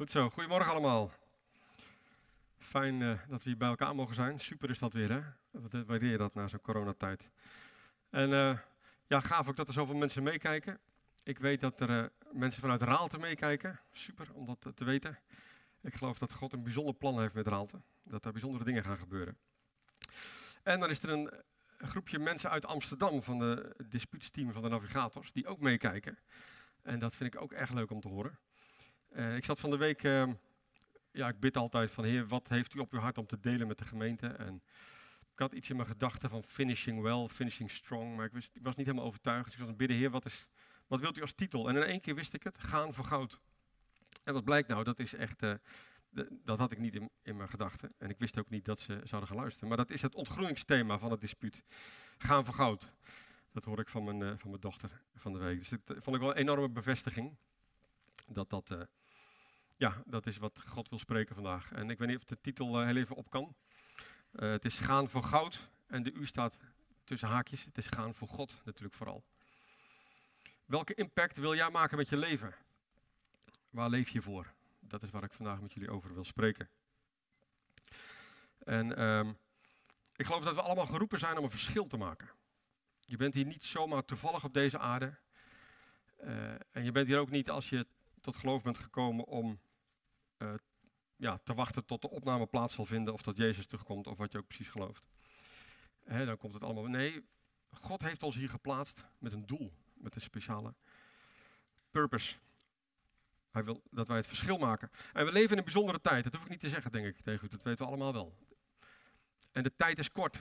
Goed zo, goedemorgen allemaal. Fijn eh, dat we hier bij elkaar mogen zijn. Super is dat weer, hè? Wat waardeer je dat na zo'n coronatijd? En uh, ja, gaaf ook dat er zoveel mensen meekijken. Ik weet dat er mensen vanuit Raalte meekijken. Super om dat te weten. Ik geloof dat God een bijzonder plan heeft met Raalte. Dat er bijzondere dingen gaan gebeuren. En dan is er een groepje mensen uit Amsterdam van de dispuutsteam van de navigators die ook meekijken. En dat vind ik ook erg leuk om te horen. Uh, ik zat van de week, uh, ja, ik bid altijd van Heer, wat heeft u op uw hart om te delen met de gemeente? En ik had iets in mijn gedachten van finishing well, finishing strong, maar ik, wist, ik was niet helemaal overtuigd. Dus ik was aan het bidden, Heer, wat, is, wat wilt u als titel? En in één keer wist ik het, gaan voor goud. En wat blijkt nou, dat is echt, de, dat had ik niet in, in mijn gedachten. En ik wist ook niet dat ze zouden gaan luisteren. Maar dat is het ontgroeningsthema van het dispuut. Gaan voor goud. Dat hoor ik van mijn, uh, van mijn dochter van de week. Dus dat vond ik wel een enorme bevestiging. Dat dat, ja, dat is wat God wil spreken vandaag. En ik weet niet of de titel uh, heel even op kan. het is gaan voor goud. En de U staat tussen haakjes. Het is gaan voor God natuurlijk vooral. Welke impact wil jij maken met je leven? Waar leef je voor? Dat is waar ik vandaag met jullie over wil spreken. En um, ik geloof dat we allemaal geroepen zijn om een verschil te maken. Je bent hier niet zomaar toevallig op deze aarde. Uh, en je bent hier ook niet als je tot geloof bent gekomen om uh, ja, te wachten tot de opname plaats zal vinden of dat Jezus terugkomt of wat je ook precies gelooft. Hè, dan komt het allemaal. Nee, God heeft ons hier geplaatst met een doel, met een speciale purpose. Hij wil dat wij het verschil maken. En we leven in een bijzondere tijd. Dat hoef ik niet te zeggen, denk ik tegen u. Dat weten we allemaal wel. En de tijd is kort.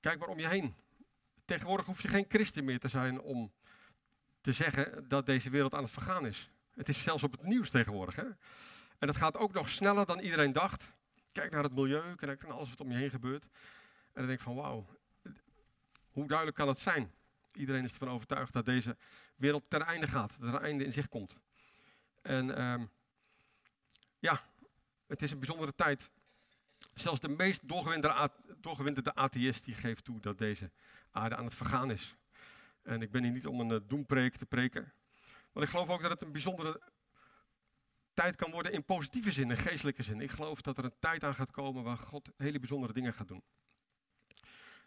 Kijk maar om je heen. Tegenwoordig hoef je geen christen meer te zijn om te zeggen dat deze wereld aan het vergaan is. Het is zelfs op het nieuws tegenwoordig. Hè? En dat gaat ook nog sneller dan iedereen dacht. Kijk naar het milieu, kijk naar alles wat om je heen gebeurt. En dan denk ik van wauw, hoe duidelijk kan het zijn? Iedereen is ervan overtuigd dat deze wereld ten einde gaat, dat er een einde in zicht komt. En um, ja, het is een bijzondere tijd. Zelfs de meest doorgewinterde atheïst die geeft toe dat deze aarde aan het vergaan is. En ik ben hier niet om een uh, doempreek te preken. Want ik geloof ook dat het een bijzondere tijd kan worden in positieve zin, in geestelijke zin. Ik geloof dat er een tijd aan gaat komen waar God hele bijzondere dingen gaat doen.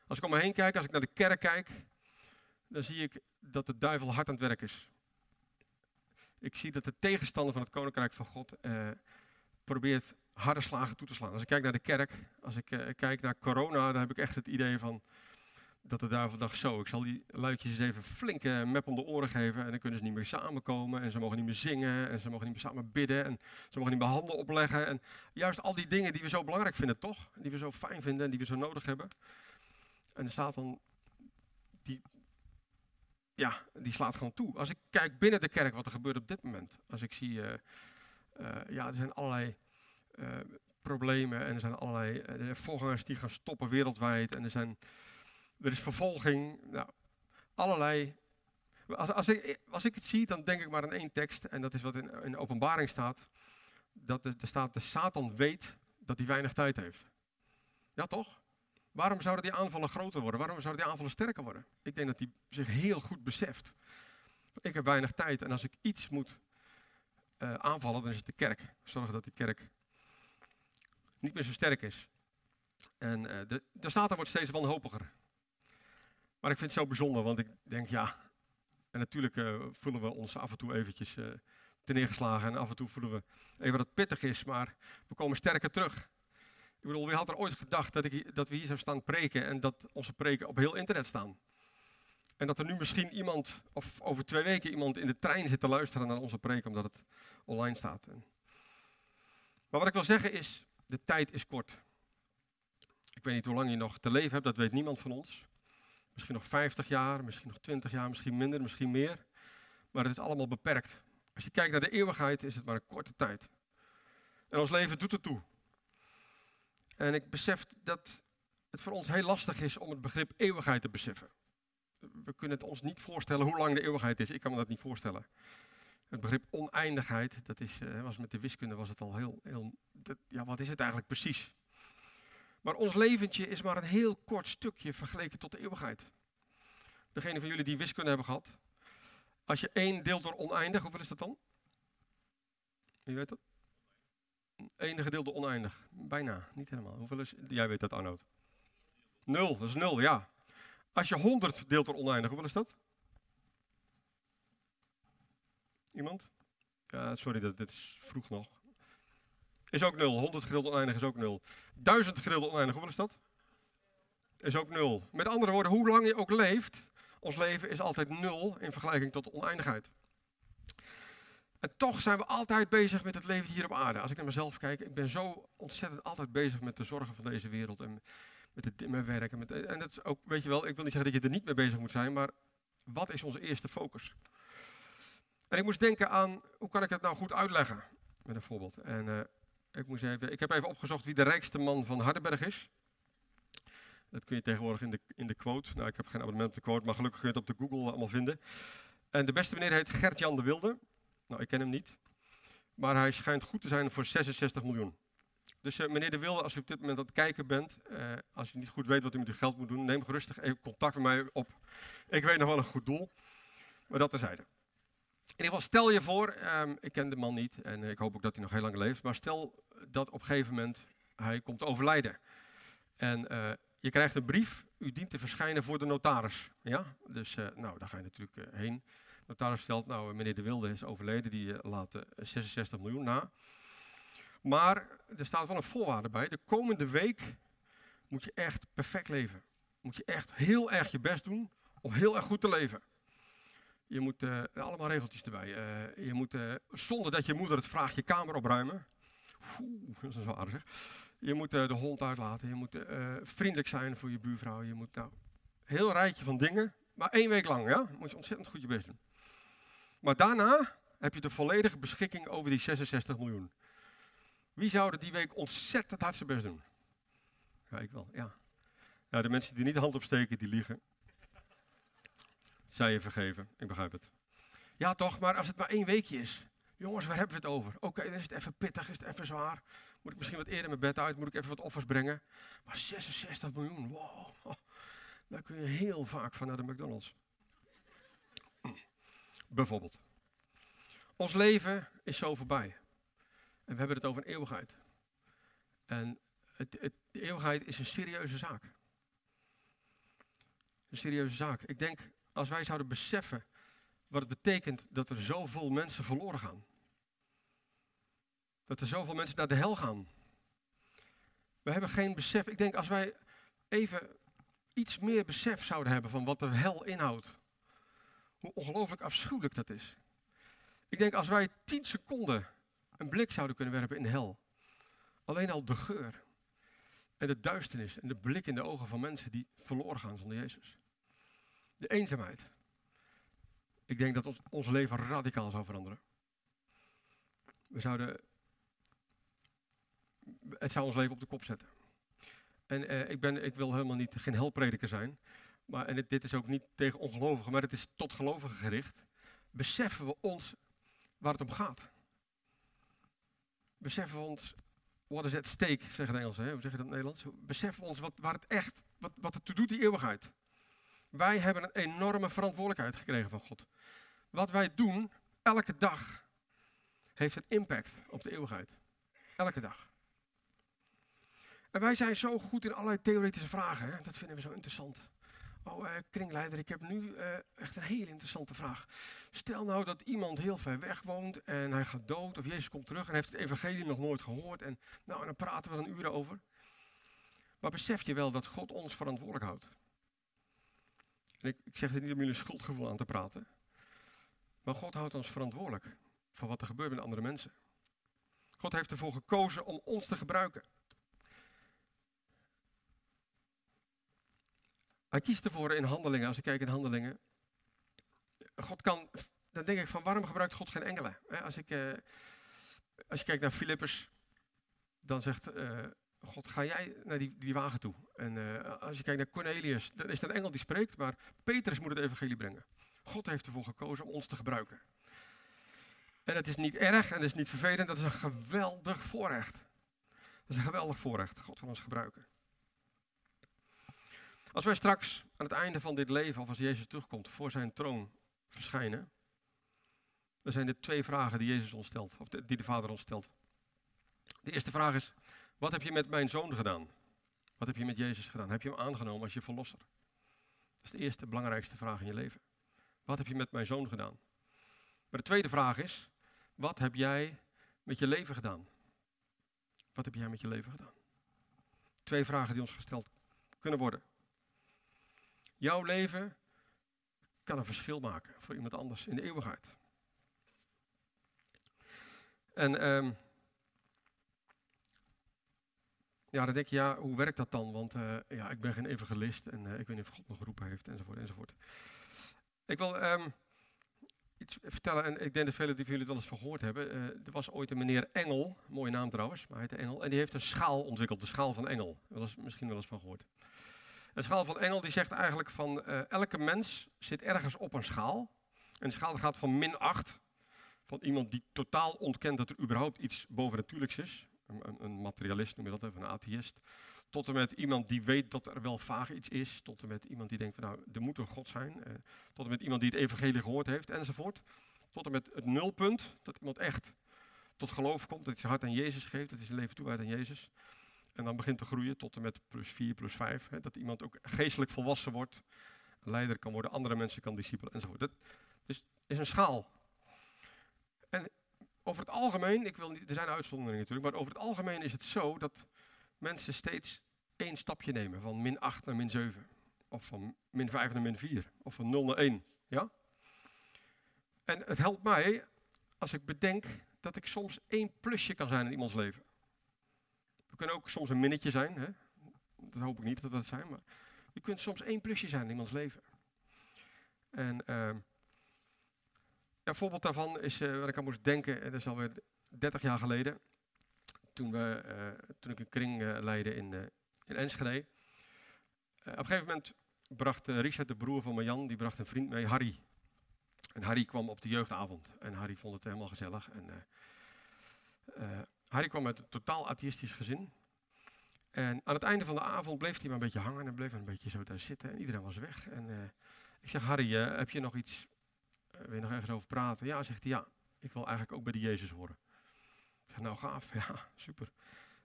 Als ik om me heen kijk, als ik naar de kerk kijk, dan zie ik dat de duivel hard aan het werk is. Ik zie dat de tegenstander van het koninkrijk van God eh, probeert harde slagen toe te slaan. Als ik kijk naar de kerk, als ik uh, kijk naar corona, dan heb ik echt het idee van dat de duivel dacht zo, ik zal die luidjes eens even flinke mep om de oren geven en dan kunnen ze niet meer samenkomen en ze mogen niet meer zingen en ze mogen niet meer samen bidden en ze mogen niet meer handen opleggen en juist al die dingen die we zo belangrijk vinden, toch? Die we zo fijn vinden en die we zo nodig hebben. En de Satan, die, ja, die slaat gewoon toe. Als ik kijk binnen de kerk wat er gebeurt op dit moment, als ik zie, uh, uh, ja, er zijn allerlei problemen en er zijn allerlei er voorgangers die gaan stoppen wereldwijd en er zijn er is vervolging, nou, allerlei. Als, als, ik, als ik het zie, dan denk ik maar aan één tekst, en dat is wat in, in openbaring staat. Dat er staat, de Satan weet dat hij weinig tijd heeft. Ja, toch? Waarom zouden die aanvallen groter worden? Waarom zouden die aanvallen sterker worden? Ik denk dat hij zich heel goed beseft. Ik heb weinig tijd en als ik iets moet uh, aanvallen, dan is het de kerk. Zorgen dat die kerk niet meer zo sterk is. En uh, de, de Satan wordt steeds wanhopiger. Maar ik vind het zo bijzonder, want ik denk ja, en natuurlijk uh, voelen we ons af en toe eventjes uh, te neergeslagen en af en toe voelen we even dat het pittig is, maar we komen sterker terug. Ik bedoel, wie had er ooit gedacht dat, ik, dat we hier zouden staan preken en dat onze preken op heel internet staan? En dat er nu misschien iemand, of over twee weken iemand in de trein zit te luisteren naar onze preek omdat het online staat. Maar wat ik wil zeggen is, de tijd is kort. Ik weet niet hoe lang je nog te leven hebt, dat weet niemand van ons. Misschien nog 50 jaar, misschien nog 20 jaar, misschien minder, misschien meer. Maar het is allemaal beperkt. Als je kijkt naar de eeuwigheid, is het maar een korte tijd. En ons leven doet het toe. En ik besef dat het voor ons heel lastig is om het begrip eeuwigheid te beseffen. We kunnen het ons niet voorstellen hoe lang de eeuwigheid is. Ik kan me dat niet voorstellen. Het begrip oneindigheid, dat is, uh, was met de wiskunde was het al heel, heel ja, wat is het eigenlijk precies? Maar ons leventje is maar een heel kort stukje vergeleken tot de eeuwigheid. Degene van jullie die wiskunde hebben gehad. Als je 1 deelt door oneindig, hoeveel is dat dan? Wie weet dat? 1 gedeelde oneindig. Bijna, niet helemaal. Hoeveel is, jij weet dat Arnoud. Nul, dat is nul, ja. Als je 100 deelt door oneindig, hoeveel is dat? Iemand? Sorry, dat, dit is vroeg nog. Is ook nul. 100 gedeeld oneindig is ook nul. 1000 gedeeld oneindig, hoeveel is dat? Is ook nul. Met andere woorden, hoe lang je ook leeft, ons leven is altijd nul in vergelijking tot oneindigheid. En toch zijn we altijd bezig met het leven hier op aarde. Als ik naar mezelf kijk, ik ben zo ontzettend altijd bezig met de zorgen van deze wereld en met het, mijn werk. En, met, en dat is ook, weet je wel, ik wil niet zeggen dat je er niet mee bezig moet zijn, maar wat is onze eerste focus? En ik moest denken aan, hoe kan ik het nou goed uitleggen? Met een voorbeeld. En uh, ik, even, ik heb even opgezocht wie de rijkste man van Hardenberg is. Dat kun je tegenwoordig in de, in de quote. Nou, ik heb geen abonnement op de quote, maar gelukkig kun je het op de Google allemaal vinden. En de beste meneer heet Gert-Jan de Wilde. Nou, ik ken hem niet. Maar hij schijnt goed te zijn voor 66 miljoen. Dus uh, meneer De Wilde, als u op dit moment aan het kijken bent, uh, als u niet goed weet wat u met uw geld moet doen, neem gerustig even contact met mij op. Ik weet nog wel een goed doel, maar dat terzijde. In ieder geval, stel je voor, um, ik ken de man niet en uh, ik hoop ook dat hij nog heel lang leeft, maar stel dat op een gegeven moment hij komt overlijden. En je krijgt een brief, u dient te verschijnen voor de notaris. Ja? Dus nou, daar ga je natuurlijk heen notaris stelt, nou meneer De Wilde is overleden, die eh, laat 66 eh, miljoen na. Maar er staat wel een voorwaarde bij. De komende week moet je echt perfect leven. Moet je echt heel erg je best doen om heel erg goed te leven. Je moet allemaal regeltjes erbij. Je moet, zonder dat je moeder het vraagt, je kamer opruimen. Dat is wel aardig. Je moet de hond uitlaten. Je moet vriendelijk zijn voor je buurvrouw. Je moet nou, een heel rijtje van dingen. Maar één week lang, ja? Moet je ontzettend goed je best doen. Maar daarna heb je de volledige beschikking over die 66 miljoen. Wie zou er die week ontzettend hard zijn best doen? Ja, ik wel, ja. Nou, de mensen die niet de hand opsteken, die liegen. Zij je vergeven, ik begrijp het. Ja, toch, maar als het maar één weekje is. Jongens, waar hebben we het over? Oké, dan is het even pittig, is het even zwaar. Moet ik misschien wat eerder mijn bed uit, moet ik even wat offers brengen. Maar 66 miljoen, wow. Daar kun je heel vaak van naar de McDonald's. Bijvoorbeeld. Ons leven is zo voorbij. En we hebben het over een eeuwigheid. En het, het, de eeuwigheid is een serieuze zaak. Een serieuze zaak. Ik denk, als wij zouden beseffen wat het betekent dat er zoveel mensen verloren gaan. Dat er zoveel mensen naar de hel gaan. We hebben geen besef. Ik denk, als wij even iets meer besef zouden hebben van wat de hel inhoudt. Hoe ongelooflijk afschuwelijk dat is. Ik denk als wij tien seconden een blik zouden kunnen werpen in de hel. Alleen al de geur en de duisternis en de blik in de ogen van mensen die verloren gaan zonder Jezus. De eenzaamheid. Ik denk dat ons, ons leven radicaal zou veranderen. We zouden. Het zou ons leven op de kop zetten. En eh, ik, ben, ik wil helemaal niet geen helprediker zijn. Maar, en dit is ook niet tegen ongelovigen, maar het is tot gelovigen gericht. Beseffen we ons waar het om gaat? Beseffen we ons, what is at stake, zeggen de Engelsen, hoe zeg je dat in het Nederlands? Beseffen we ons wat, waar het echt, wat, wat het toe doet, die eeuwigheid. Wij hebben een enorme verantwoordelijkheid gekregen van God. Wat wij doen, elke dag, heeft een impact op de eeuwigheid. Elke dag. En wij zijn zo goed in allerlei theoretische vragen. Hè? Dat vinden we zo interessant. Oh, uh, kringleider, ik heb nu uh, echt een hele interessante vraag. Stel nou dat iemand heel ver weg woont en hij gaat dood of Jezus komt terug en heeft het evangelie nog nooit gehoord. En nou, en dan praten we er een uur over. Maar besef je wel dat God ons verantwoordelijk houdt? Ik, ik zeg dit niet om jullie schuldgevoel aan te praten. Maar God houdt ons verantwoordelijk voor wat er gebeurt met andere mensen. God heeft ervoor gekozen om ons te gebruiken. Hij kiest ervoor in handelingen, als ik kijk in handelingen. God kan, dan denk ik van waarom gebruikt God geen engelen? Als, ik, uh, als je kijkt naar Filippus, dan zegt uh, God, ga jij naar die, die wagen toe. En uh, als je kijkt naar Cornelius, dan is er een engel die spreekt, maar Petrus moet het evangelie brengen. God heeft ervoor gekozen om ons te gebruiken. En het is niet erg en het is niet vervelend, dat is een geweldig voorrecht. Dat is een geweldig voorrecht, God van ons gebruiken. Als wij straks aan het einde van dit leven, of als Jezus terugkomt, voor zijn troon verschijnen, Dat zijn de twee vragen die Jezus ons stelt, of die de Vader ons stelt. De eerste vraag is, wat heb je met mijn zoon gedaan? Wat heb je met Jezus gedaan? Heb je hem aangenomen als je verlosser? Dat is de eerste belangrijkste vraag in je leven. Wat heb je met mijn zoon gedaan? Maar de tweede vraag is, wat heb jij met je leven gedaan? Wat heb jij met je leven gedaan? Twee vragen die ons gesteld kunnen worden. Jouw leven kan een verschil maken voor iemand anders in de eeuwigheid. En um, ja, dan denk je, ja, hoe werkt dat dan? Want uh, ja, ik ben geen evangelist en uh, ik weet niet of God me geroepen heeft, enzovoort, enzovoort. Ik wil um, iets vertellen, en ik denk dat velen van jullie het wel eens van gehoord hebben. Uh, er was ooit een meneer Engel, mooie naam trouwens, maar hij heette Engel, en die heeft een schaal ontwikkeld, de schaal van Engel. Daar was misschien wel eens van gehoord. De schaal van Engel die zegt eigenlijk van elke mens zit ergens op een schaal. En de schaal gaat van min 8, van iemand die totaal ontkent dat er überhaupt iets bovennatuurlijks is een, een materialist noem je dat, even een atheïst. Tot en met iemand die weet dat er wel vaag iets is. Tot en met iemand die denkt van nou, er moet een God zijn. Eh, tot en met iemand die het evangelie gehoord heeft enzovoort. Tot en met het nulpunt, dat iemand echt tot geloof komt, dat hij zijn hart aan Jezus geeft, dat hij zijn leven toewijdt aan Jezus. En dan begint te groeien tot en met plus 4, plus 5. Hè, dat iemand ook geestelijk volwassen wordt, leider kan worden, andere mensen kan discipelen enzovoort. Dat dus is een schaal. En over het algemeen, ik wil niet, er zijn uitzonderingen natuurlijk, maar over het algemeen is het zo dat mensen steeds één stapje nemen, van min 8 naar min 7. Of van min 5 naar min 4. Of van 0 naar 1. Ja? En het helpt mij als ik bedenk dat ik soms één plusje kan zijn in iemands leven. We kunnen ook soms een minnetje zijn. Hè? Dat hoop ik niet dat dat zijn. Maar je kunt soms één plusje zijn in iemands leven. En uh, een voorbeeld daarvan is uh, waar ik aan moest denken, dat is alweer 30 jaar geleden. Toen, we, uh, toen ik een kring uh, leidde in, in Enschede. op een gegeven moment bracht Richard, de broer van Marjan, die bracht een vriend mee, Harry. En Harry kwam op de jeugdavond. En Harry vond het helemaal gezellig. En, Harry kwam uit een totaal atheïstisch gezin. En aan het einde van de avond bleef hij maar een beetje hangen en bleef een beetje zo daar zitten. En iedereen was weg. En ik zeg, Harry, heb je nog iets uh, wil je nog ergens over praten? Ja, zegt hij, ja, ik wil eigenlijk ook bij de Jezus horen. Ik zeg, nou gaaf, ja, super.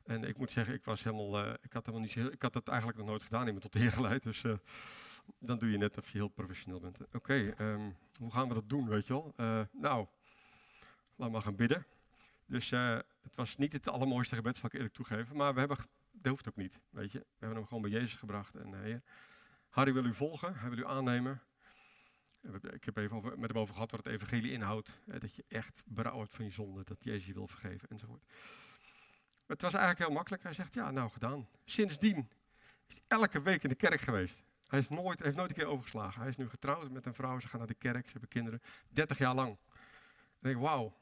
En ik moet zeggen, ik was helemaal, ik had helemaal niet ik had dat eigenlijk nog nooit gedaan, iemand tot de Heer geleid. Dus dan doe je net of je heel professioneel bent. Oké, um, hoe gaan we dat doen, weet je wel? nou, laat maar gaan bidden. Dus het was niet het allermooiste gebed, zal ik eerlijk toegeven. Maar we hebben, dat hoeft ook niet, weet je. We hebben hem gewoon bij Jezus gebracht. En Heer, Harry wil u volgen, hij wil u aannemen. Ik heb even over, met hem over gehad wat het evangelie inhoudt. Dat je echt berouw hebt van je zonde, dat Jezus je wil vergeven enzovoort. Het was eigenlijk heel makkelijk. Hij zegt, ja, nou gedaan. Sindsdien is hij elke week in de kerk geweest. Hij is nooit, heeft nooit een keer overgeslagen. Hij is nu getrouwd met een vrouw, ze gaan naar de kerk, ze hebben kinderen. 30 jaar lang. Dan denk ik, wauw.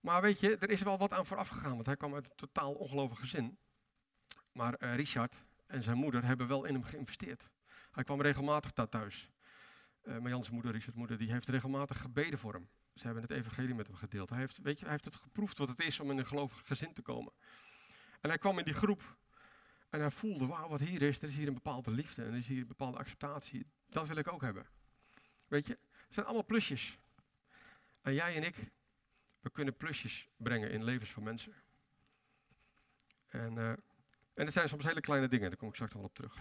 Maar weet je, er is wel wat aan vooraf gegaan, want hij kwam uit een totaal ongelovig gezin. Maar uh, Richard en zijn moeder hebben wel in hem geïnvesteerd. Hij kwam regelmatig daar thuis. Uh, eh, Marjans moeder, Richard's moeder, die heeft regelmatig gebeden voor hem. Ze hebben het evangelie met hem gedeeld. Hij heeft, weet je, hij heeft het geproefd wat het is om in een gelovig gezin te komen. En hij kwam in die groep en hij voelde, wauw, wat hier is, er is hier een bepaalde liefde en er is hier een bepaalde acceptatie. Dat wil ik ook hebben. Weet je, het zijn allemaal plusjes. En jij en ik, we kunnen plusjes brengen in levens van mensen. En, uh, en het zijn soms hele kleine dingen, daar kom ik straks wel op terug.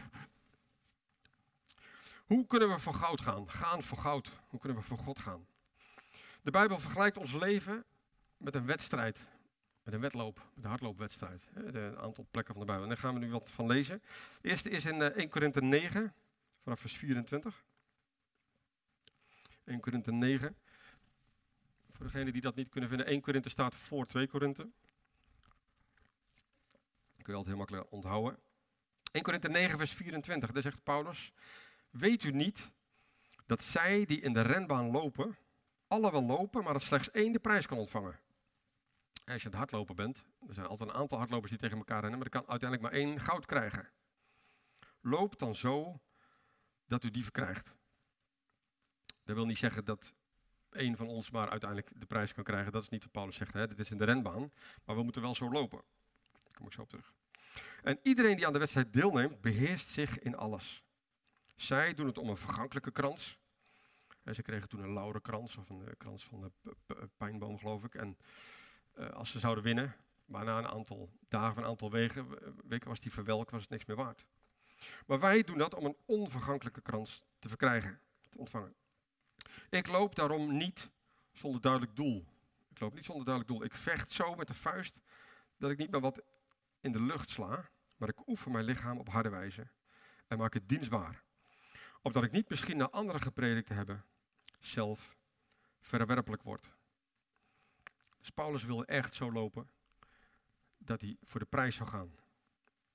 Hoe kunnen we voor goud gaan? Gaan voor goud. Hoe kunnen we voor God gaan? De Bijbel vergelijkt ons leven met een wedstrijd. Met een wedloop, met een hardloopwedstrijd. Een aantal plekken van de Bijbel. En daar gaan we nu wat van lezen. Eerste is in 1 eh, Korinthe 9, vanaf vers 24. 1 Korinthe 9. Voor degenen die dat niet kunnen vinden, 1 Korinthe staat voor 2 Korinthe. Kun je altijd heel makkelijk onthouden. 1 Korinthe 9, vers 24. Daar zegt Paulus. Weet u niet dat zij die in de renbaan lopen, alle wel lopen, maar dat slechts één de prijs kan ontvangen? Als je aan het hardlopen bent, er zijn altijd een aantal hardlopers die tegen elkaar rennen, maar er kan uiteindelijk maar één goud krijgen. Loop dan zo dat u die verkrijgt. Dat wil niet zeggen dat één van ons maar uiteindelijk de prijs kan krijgen. Dat is niet wat Paulus zegt. Hè? Dit is in de renbaan. Maar we moeten wel zo lopen. Daar kom ik zo op terug. En iedereen die aan de wedstrijd deelneemt, beheerst zich in alles. Zij doen het om een vergankelijke krans. ze kregen toen een laurenkrans, of een krans van de pijnboom, geloof ik. En als ze zouden winnen, maar na een aantal dagen, een aantal weken was die verwelkt, was het niks meer waard. Maar wij doen dat om een onvergankelijke krans te verkrijgen, te ontvangen. Ik loop daarom niet zonder duidelijk doel. Ik loop niet zonder duidelijk doel. Ik vecht zo met de vuist dat ik niet meer wat in de lucht sla, maar ik oefen mijn lichaam op harde wijze en maak het dienstbaar. Opdat ik niet misschien naar anderen gepredikt te hebben, zelf verwerpelijk word. Dus Paulus wilde echt zo lopen dat hij voor de prijs zou gaan.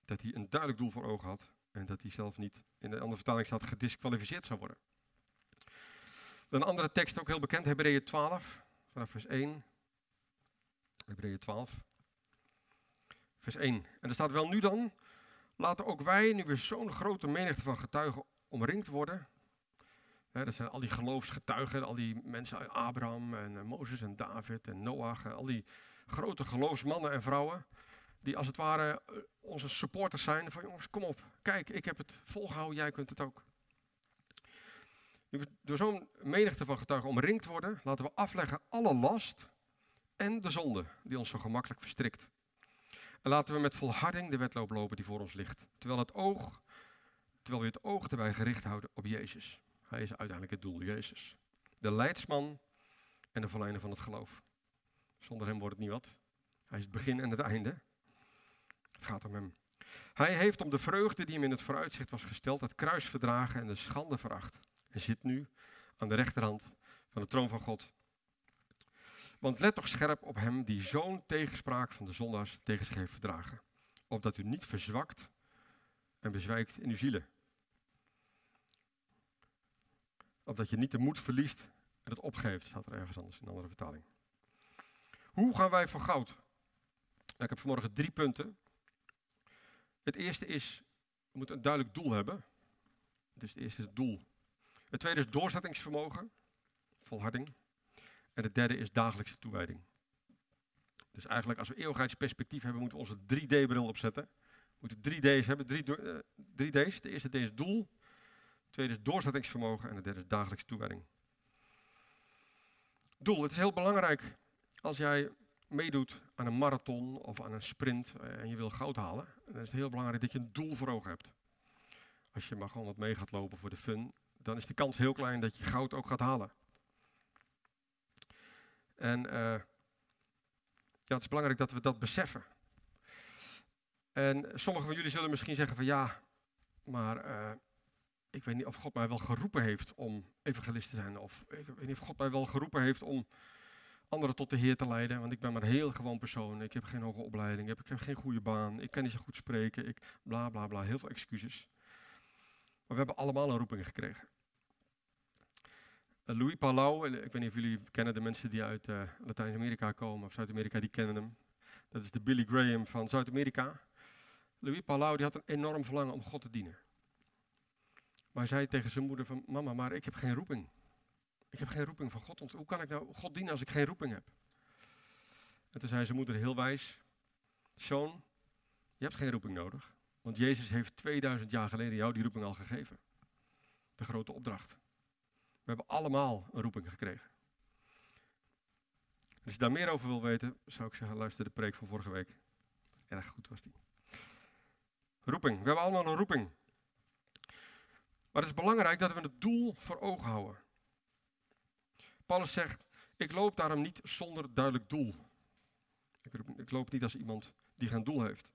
Dat hij een duidelijk doel voor ogen had en dat hij zelf niet, in de andere vertaling staat, gedisqualificeerd zou worden. Een andere tekst, ook heel bekend, Hebreeën 12, vanaf vers 1. Hebreeën 12, vers 1. En er staat wel nu dan, laten ook wij, nu weer zo'n grote menigte van getuigen omringd worden. Hè, dat zijn al die geloofsgetuigen, al die mensen uit Abraham en uh, Mozes en David en Noach, al die grote geloofsmannen en vrouwen, die als het ware eh, onze supporters zijn van jongens, kom op, kijk, ik heb het volgehouden, jij kunt het ook. Nu we door zo'n menigte van getuigen omringd worden, laten we afleggen alle last en de zonde die ons zo gemakkelijk verstrikt. En laten we met volharding de wedloop lopen die voor ons ligt. Terwijl, het oog, terwijl we het oog erbij gericht houden op Jezus. Hij is uiteindelijk het doel, Jezus. De leidsman en de verleiner van het geloof. Zonder hem wordt het niet wat. Hij is het begin en het einde. Het gaat om hem. Hij heeft om de vreugde die hem in het vooruitzicht was gesteld, het kruis verdragen en de schande veracht. En zit nu aan de rechterhand van de troon van God. Want let toch scherp op hem die zo'n tegenspraak van de zondaars tegen zich heeft verdragen. Opdat u niet verzwakt en bezwijkt in uw zielen. Opdat je niet de moed verliest en het opgeeft, staat er ergens anders in een andere vertaling. Hoe gaan wij voor goud? Nou, ik heb vanmorgen drie punten. Het eerste is, we moeten een duidelijk doel hebben. Dus het eerste is het doel. Het tweede is doorzettingsvermogen, volharding. En het derde is dagelijkse toewijding. Dus eigenlijk als we eeuwigheidsperspectief hebben, moeten we onze 3D-bril opzetten. We moeten drie D's hebben, drie, uh, drie D's. De eerste D is doel, de tweede is doorzettingsvermogen en de derde is dagelijkse toewijding. Doel, het is heel belangrijk als jij meedoet aan een marathon of aan een sprint eh, en je wil goud halen, dan is het heel belangrijk dat je een doel voor ogen hebt. Als je maar gewoon wat mee gaat lopen voor de fun, dan is de kans heel klein dat je goud ook gaat halen. En uh, ja, het is belangrijk dat we dat beseffen. En sommigen van jullie zullen misschien zeggen van ja, maar uh, ik weet niet of God mij wel geroepen heeft om evangelist te zijn. Of ik weet niet of God mij wel geroepen heeft om anderen tot de Heer te leiden. Want ik ben maar een heel gewoon persoon. Ik heb geen hoge opleiding. Ik heb geen goede baan. Ik kan niet zo goed spreken. Ik, bla bla bla. Heel veel excuses. Maar we hebben allemaal een roeping gekregen. Uh, Louis Palau, ik weet niet of jullie kennen de mensen die uit uh, Latijns-Amerika komen of Zuid-Amerika, die kennen hem. Dat is de Billy Graham van Zuid-Amerika. Louis Palau die had een enorm verlangen om God te dienen. Maar hij zei tegen zijn moeder van, mama, maar ik heb geen roeping. Ik heb geen roeping van God. Hoe kan ik nou God dienen als ik geen roeping heb? En toen zei zijn moeder heel wijs, zoon, je hebt geen roeping nodig. Want Jezus heeft 2000 jaar geleden jou die roeping al gegeven. De grote opdracht. We hebben allemaal een roeping gekregen. Als je daar meer over wil weten, zou ik zeggen, luister de preek van vorige week. Erg goed was die. Roeping. We hebben allemaal een roeping. Maar het is belangrijk dat we het doel voor ogen houden. Paulus zegt, ik loop daarom niet zonder duidelijk doel. Ik, ik loop niet als iemand die geen doel heeft.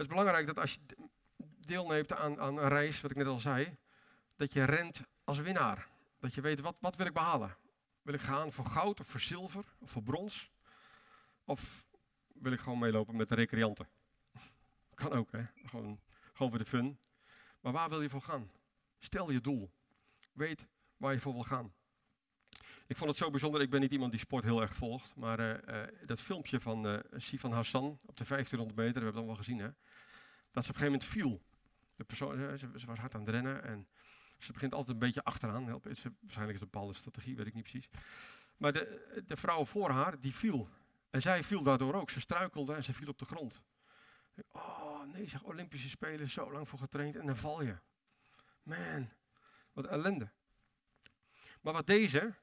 Het is belangrijk dat als je deelneemt aan, aan een reis, wat ik net al zei, dat je rent als winnaar. Dat je weet, wat, wat wil ik behalen? Wil ik gaan voor goud of voor zilver of voor brons? Of wil ik gewoon meelopen met de recreanten? Kan ook, hè? Gewoon, gewoon voor de fun. Maar waar wil je voor gaan? Stel je doel. Weet waar je voor wil gaan. Ik vond het zo bijzonder, ik ben niet iemand die sport heel erg volgt, maar uh, uh, dat filmpje van uh, Sifan Hassan op de 1500 meter, we hebben het allemaal gezien, hè, dat ze op een gegeven moment viel. De persoon, ze, was hard aan het rennen en ze begint altijd een beetje achteraan. Help, waarschijnlijk is het een bepaalde strategie, weet ik niet precies. Maar de, de vrouw voor haar, die viel. En zij viel daardoor ook. Ze struikelde en ze viel op de grond. Oh nee, zeg Olympische Spelen, zo lang voor getraind en dan val je. Man, wat ellende. Maar wat deze,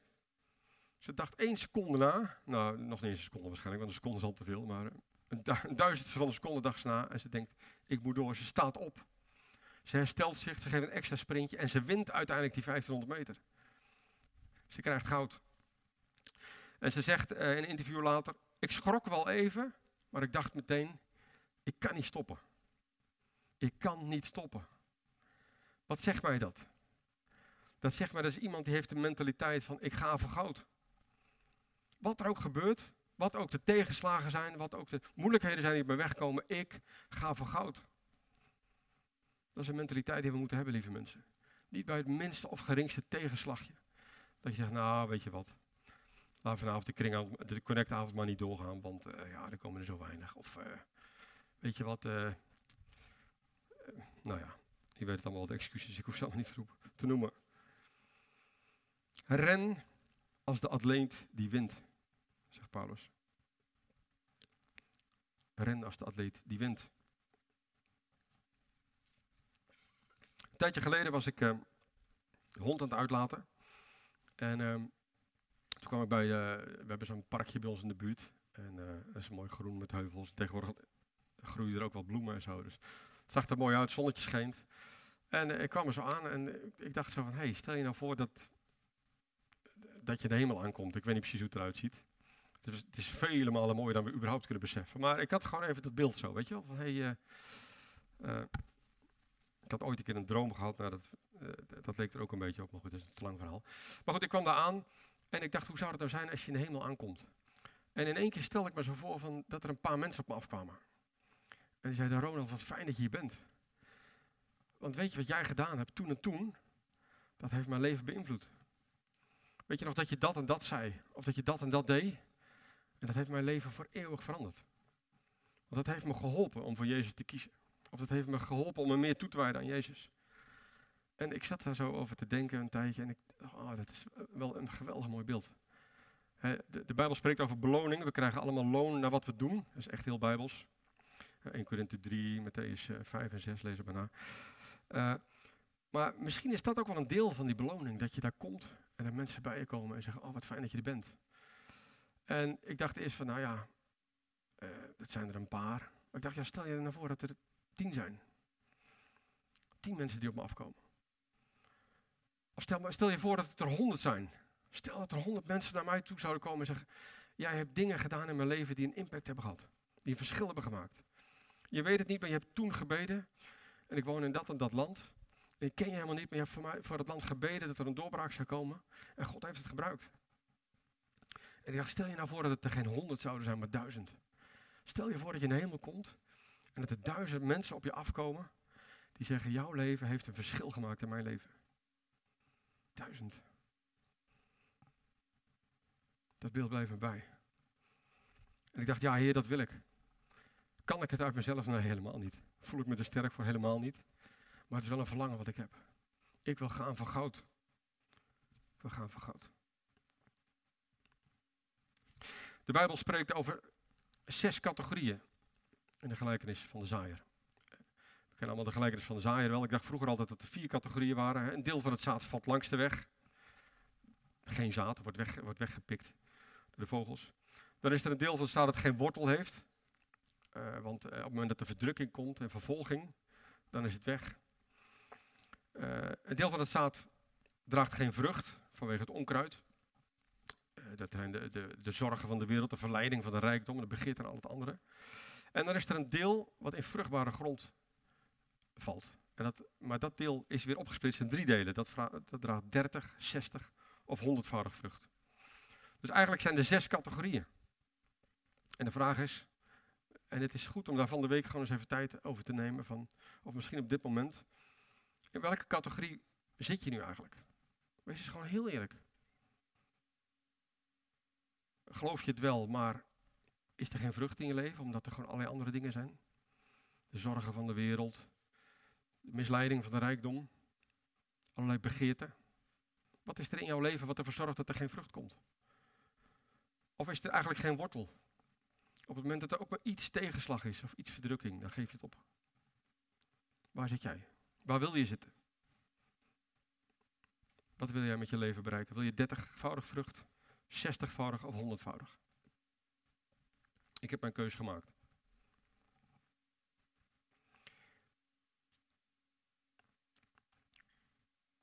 ze dacht één seconde na, nou nog niet eens een seconde waarschijnlijk, want een seconde is al te veel, maar een, du duizendste van een seconde dacht ze na en ze denkt, ik moet door. Ze staat op. Ze herstelt zich, ze geeft een extra sprintje en ze wint uiteindelijk die 1500 meter. Ze krijgt goud. En ze zegt uh, in een interview later, ik schrok wel even, maar ik dacht meteen, ik kan niet stoppen. Ik kan niet stoppen. Wat zegt mij dat? Dat zegt mij dat is iemand die heeft de mentaliteit van ik ga voor goud. Wat er ook gebeurt, wat ook de tegenslagen zijn, wat ook de moeilijkheden zijn die op mijn weg komen, ik ga voor goud. Dat is een mentaliteit die we moeten hebben, lieve mensen. Niet bij het minste of geringste tegenslagje. Dat je zegt, nou, weet je wat, laat vanavond de, kring, de connectavond maar niet doorgaan, want uh, ja, er komen er zo weinig. Of uh, weet je wat, uh, nou ja, je weet het allemaal, de excuses, ik hoef ze allemaal niet te noemen. Ren als de atleet die wint, zegt Paulus. Ren als de atleet die wint. Een tijdje geleden was ik de hond aan het uitlaten. En uh, toen kwam ik bij, uh, we hebben zo'n parkje bij ons in de buurt. En dat is mooi groen met heuvels. Tegenwoordig groeien er ook wat bloemen en zo. Dus het zag er mooi uit, zonnetje scheen. En ik kwam er zo aan en ik dacht zo van, hé, hey, stel je nou voor dat dat je de hemel aankomt. Ik weet niet precies hoe het eruit ziet. Is, het is vele malen mooier dan we überhaupt kunnen beseffen. Maar ik had gewoon even dat beeld zo, weet je wel. Van, hey, uh, uh, ik had ooit een keer een droom gehad. Nou, dat, uh, dat leek er ook een beetje op, maar goed, dat is een te lang verhaal. Maar goed, ik kwam daar aan en ik dacht, hoe zou het nou zijn als je in de hemel aankomt? En in één keer stelde ik me zo voor van, dat er een paar mensen op me afkwamen. En die zeiden, Ronald, wat fijn dat je hier bent. Want weet je wat jij gedaan hebt toen en toen? Dat heeft mijn leven beïnvloed. Weet je nog dat je dat en dat zei? Of dat je dat en dat deed? En dat heeft mijn leven voor eeuwig veranderd. Want dat heeft me geholpen om voor Jezus te kiezen. Of dat heeft me geholpen om me meer toe te wijden aan Jezus. En ik zat daar zo over te denken een tijdje en ik dacht, oh, dat is wel een geweldig mooi beeld. de, de, Bijbel spreekt over beloning. We krijgen allemaal loon naar wat we doen. Dat is echt heel bijbels. 1 Korinthe 3, Matthäus 5 en 6 lezen we na. Uh, maar misschien is dat ook wel een deel van die beloning. Dat je daar komt en er mensen bij je komen en zeggen, oh wat fijn dat je er bent. En ik dacht eerst van, nou ja, uh, dat zijn er een paar. Maar ik dacht, ja, stel je nou voor dat er tien zijn. Tien mensen die op me afkomen. Of stel, stel je voor dat het er honderd zijn. Stel dat er honderd mensen naar mij toe zouden komen en zeggen, jij hebt dingen gedaan in mijn leven die een impact hebben gehad. Die een verschil hebben gemaakt. Je weet het niet, maar je hebt toen gebeden. En ik woon in dat en dat land. Ik ken je helemaal niet, maar je hebt voor, mij, voor het land gebeden dat er een doorbraak zou komen. En God heeft het gebruikt. En ik dacht, stel je nou voor dat het er geen honderd zouden zijn, maar duizend. Stel je voor dat je in de hemel komt en dat er duizend mensen op je afkomen die zeggen, jouw leven heeft een verschil gemaakt in mijn leven. Duizend. Dat beeld bleef me bij. En ik dacht, ja heer, dat wil ik. Kan ik het uit mezelf? Nee, helemaal niet. Voel ik me er sterk voor? Helemaal niet. Maar het is wel een verlangen wat ik heb. Ik wil gaan voor goud. Ik wil gaan voor goud. De Bijbel spreekt over zes categorieën in de gelijkenis van de zaaier. We kennen allemaal de gelijkenis van de zaaier wel. Ik dacht vroeger altijd dat er vier categorieën waren. Een deel van het zaad valt langs de weg. Geen zaad, wordt, weg, wordt weggepikt door de vogels. Dan is er een deel van het zaad dat geen wortel heeft. Uh, want uh, op het moment dat er verdrukking komt en vervolging, dan is het weg. Uh, een deel van het zaad draagt geen vrucht vanwege het onkruid. Uh, dat zijn de, de, de, zorgen van de wereld, de verleiding van de rijkdom, de begeerte en al het andere. En dan is er een deel wat in vruchtbare grond valt. En dat, maar dat deel is weer opgesplitst in drie delen. Dat, dat draagt 30, 60 of 100voudig vrucht. Dus eigenlijk zijn er zes categorieën. En de vraag is, en het is goed om daar van de week gewoon eens even tijd over te nemen, van, of misschien op dit moment, in welke categorie zit je nu eigenlijk? Wees eens gewoon heel eerlijk. Geloof je het wel, maar is er geen vrucht in je leven omdat er gewoon allerlei andere dingen zijn? De zorgen van de wereld, de misleiding van de rijkdom, allerlei begeerten. Wat is er in jouw leven wat ervoor zorgt dat er geen vrucht komt? Of is er eigenlijk geen wortel? Op het moment dat er ook maar iets tegenslag is of iets verdrukking, dan geef je het op. Waar zit jij? Waar wil je zitten? Wat wil jij met je leven bereiken? Wil je 30-voudig vrucht, 60-voudig of 100-voudig? Ik heb mijn keuze gemaakt.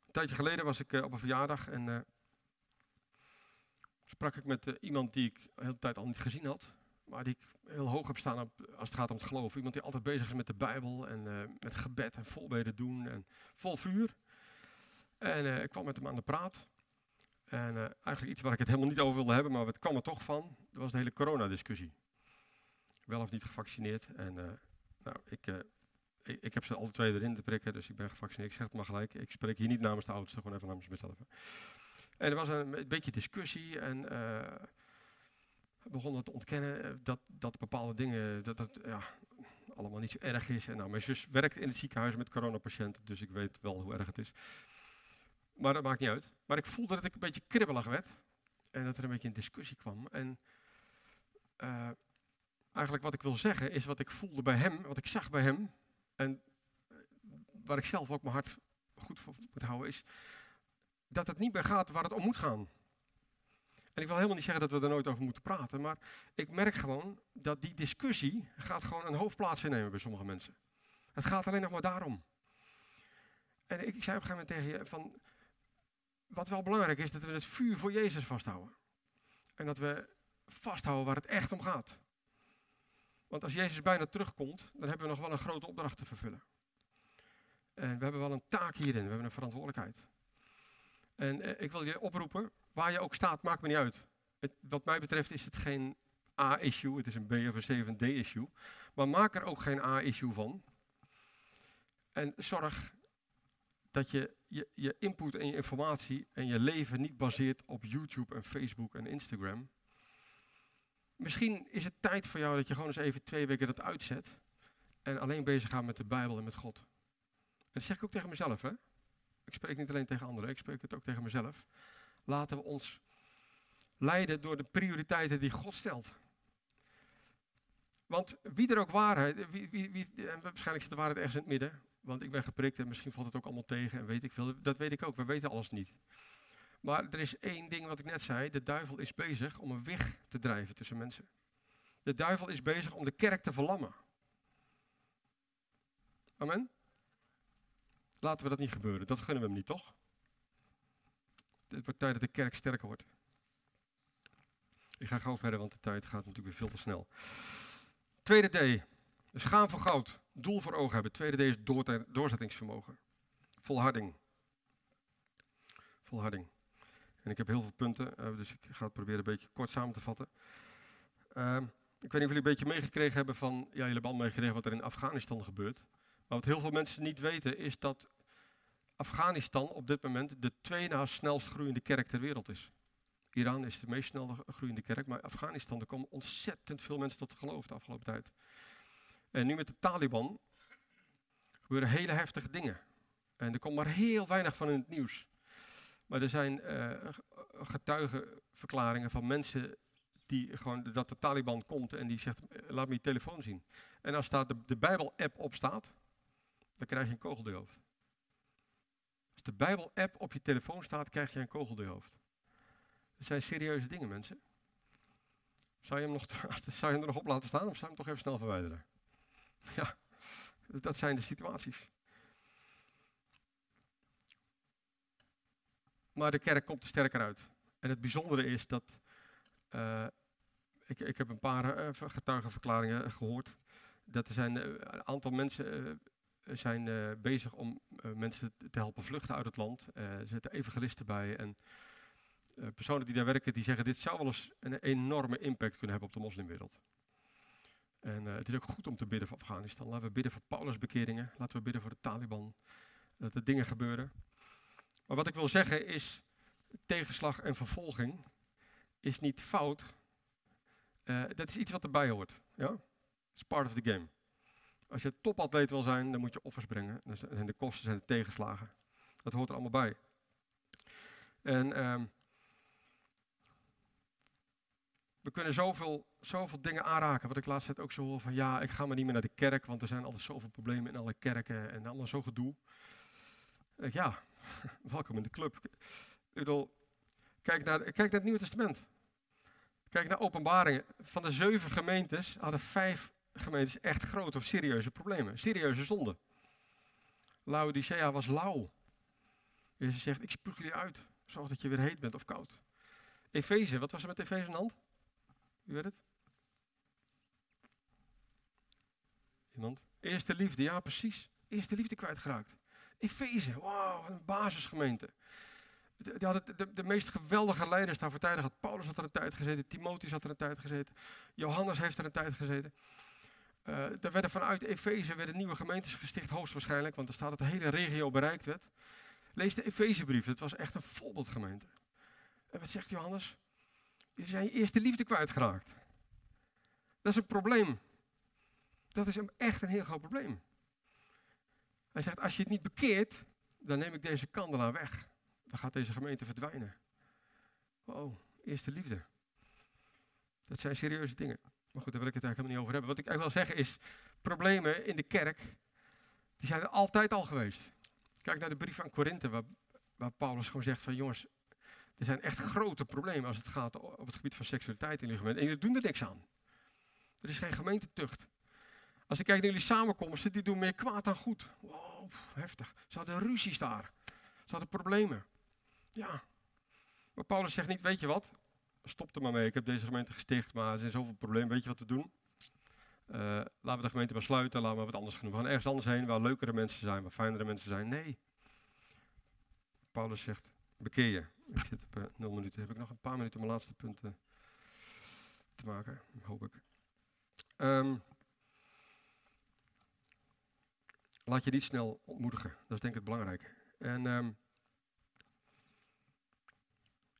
Een tijdje geleden was ik uh, op een verjaardag en uh, sprak ik met uh, iemand die ik de hele tijd al niet gezien had, maar die ik heel hoog heb staan op, als het gaat om het geloof. Iemand die altijd bezig is met de Bijbel en met gebed en volbeden doen en vol vuur. En ik kwam met hem aan de praat. En eigenlijk iets waar ik het helemaal niet over wilde hebben, maar het kwam er toch van. Dat was de hele coronadiscussie. Wel of niet gevaccineerd. En nou, ik ik, ik, heb ze alle twee erin te prikken, dus ik ben gevaccineerd. Ik zeg het maar gelijk. Ik spreek hier niet namens de oudste, gewoon even namens mezelf. En er was een, beetje discussie en begonnen te ontkennen eh, dat, dat bepaalde dingen, dat het ja, allemaal niet zo erg is. En nou, mijn zus werkt in het ziekenhuis met coronapatiënten, dus ik weet wel hoe erg het is. Maar dat maakt niet uit. Maar ik voelde dat ik een beetje kribbelig werd en dat er een beetje een discussie kwam. En uh, eigenlijk wat ik wil zeggen is wat ik voelde bij hem, wat ik zag bij hem, en eh, waar ik zelf ook mijn hart goed voor moet houden, is dat het niet meer gaat waar het om moet gaan. En ik wil helemaal niet zeggen dat we er nooit over moeten praten, maar ik merk gewoon dat die discussie gaat gewoon een hoofdplaats innemen bij sommige mensen. Het gaat alleen nog maar daarom. En ik, ik zei op een gegeven moment tegen je van, wat wel belangrijk is, dat we het vuur voor Jezus vasthouden. En dat we vasthouden waar het echt om gaat. Want als Jezus bijna terugkomt, dan hebben we nog wel een grote opdracht te vervullen. En we hebben wel een taak hierin, we hebben een verantwoordelijkheid. En eh, ik wil je oproepen, waar je ook staat, maakt me niet uit. Het, wat mij betreft is het geen A-issue, het is een B of een C D-issue. Maar maak er ook geen A-issue van. En zorg dat je, je je input en je informatie en je leven niet baseert op YouTube en Facebook en Instagram. Misschien is het tijd voor jou dat je gewoon eens even twee weken dat uitzet. En alleen bezig gaat met de Bijbel en met God. En dat zeg ik ook tegen mezelf, hè. Ik spreek niet alleen tegen anderen, ik spreek het ook tegen mezelf. Laten we ons leiden door de prioriteiten die God stelt. Want wie er ook waarheid, wie, wie, wie, waarschijnlijk zit de waarheid ergens in het midden, want ik ben geprikt en misschien valt het ook allemaal tegen en weet ik veel. Dat weet ik ook, we weten alles niet. Maar er is één ding wat ik net zei. De duivel is bezig om een weg te drijven tussen mensen. De duivel is bezig om de kerk te verlammen. Amen? Laten we dat niet gebeuren. Dat gunnen we hem niet, toch? Het wordt tijd dat de kerk sterker wordt. Ik ga gauw verder, want de tijd gaat natuurlijk weer veel te snel. Tweede D. Dus gaan voor goud. Doel voor ogen hebben. Tweede D is doorzettingsvermogen. Volharding. Volharding. En ik heb heel veel punten, uh, dus ik ga het proberen een beetje kort samen te vatten. Uh, ik weet niet of jullie een beetje meegekregen hebben van, ja, jullie hebben al meegekregen wat er in Afghanistan gebeurt. Maar wat heel veel mensen niet weten is dat Afghanistan op dit moment de twee na snelst groeiende kerk ter wereld is. Iran is de meest snel groeiende kerk, maar Afghanistan, er komen ontzettend veel mensen tot geloof de afgelopen tijd. En nu met de Taliban gebeuren hele heftige dingen. En er komt maar heel weinig van in het nieuws. Maar er zijn uh, getuigenverklaringen van mensen die gewoon, dat de Taliban komt en die zegt, eh, laat me je telefoon zien. En als daar de, de Bijbel-app op staat, dan krijg je een kogel door je hoofd. Als de Bijbel-app op je telefoon staat, krijg je een kogel door je hoofd. Dat zijn serieuze dingen, mensen. Zou je hem nog, zou je hem er nog op laten staan of zou je hem toch even snel verwijderen? Ja, dat zijn de situaties. maar de kerk komt er sterker uit. En het bijzondere is dat, uh, ik, ik heb een paar uh, getuigenverklaringen gehoord, dat er zijn, uh, een aantal mensen zijn bezig om mensen te helpen vluchten uit het land. er zitten evangelisten bij en personen die daar werken, die zeggen dit zou wel eens een enorme impact kunnen hebben op de moslimwereld. En het is ook goed om te bidden voor Afghanistan. Laten we bidden voor Paulusbekeringen, laten we bidden voor de Taliban, dat er dingen gebeuren. Maar wat ik wil zeggen is, tegenslag en vervolging is niet fout. Uh, dat is iets wat erbij hoort. Ja? It's part of the game. Als je topatleet wil zijn, dan moet je offers brengen. Dan de kosten, zijn de tegenslagen. Dat hoort er allemaal bij. En um, we kunnen zoveel, zoveel dingen aanraken. Wat ik laatst net ook zo hoor van ja, ik ga maar niet meer naar de kerk, want er zijn altijd zoveel problemen in alle kerken en allemaal zo gedoe. ja, welkom in de club. Ik kijk naar, kijk naar het Nieuwe Testament. Kijk naar openbaringen. Van de zeven gemeentes hadden vijf gemeentes echt grote of serieuze problemen. Serieuze zonden. Laodicea was lauw. Jezus zegt, ik spuug je uit. Zorg dat je weer heet bent of koud. Efeze, wat was er met Efeze aan de hand? Wie weet het? Iemand? Eerste liefde, ja precies. Eerste liefde kwijtgeraakt. Efeze, wauw, een basisgemeente. Die hadden de, de, meest geweldige leiders daar voor tijden gehad. Paulus had er een tijd gezeten, Timotheus had er een tijd gezeten, Johannes heeft er een tijd gezeten. Uh, er werden vanuit Efeze werden nieuwe gemeentes gesticht, hoogstwaarschijnlijk, want er staat dat de hele regio bereikt werd. Lees de Efezebrief, het was echt een voorbeeldgemeente. En wat zegt Johannes? Je zijn je eerste liefde kwijtgeraakt. Dat is een probleem. Dat is echt een heel groot probleem. Hij zegt, als je het niet bekeert, dan neem ik deze kandelaar weg. Dan gaat deze gemeente verdwijnen. Wow, eerste liefde. Dat zijn serieuze dingen. Maar goed, daar wil ik het eigenlijk helemaal niet over hebben. Wat ik eigenlijk wil zeggen is, problemen in de kerk, die zijn er altijd al geweest. Kijk naar de brief aan Korinthe, waar, waar Paulus gewoon zegt van jongens, er zijn echt grote problemen als het gaat op het gebied van seksualiteit in jullie gemeente. En jullie doen er niks aan. Er is geen gemeentetucht. Als ik kijk naar jullie samenkomsten, die doen meer kwaad dan goed. Wow, heftig. Ze hadden ruzies daar. Ze hadden problemen. Ja. Maar Paulus zegt niet, weet je wat, stop er maar mee. Ik heb deze gemeente gesticht, maar er zijn zoveel problemen. Weet je wat te doen? Uh, laten we de gemeente maar sluiten, laten we wat anders gaan doen. We gaan ergens anders heen waar leukere mensen zijn, waar fijnere mensen zijn. Nee. Paulus zegt, bekeer je. Ik zit op uh, nul minuten. Heb ik nog een paar minuten om mijn laatste punten te maken, hoop ik. Um, laat je niet snel ontmoedigen. Dat is denk ik het belangrijke. En um,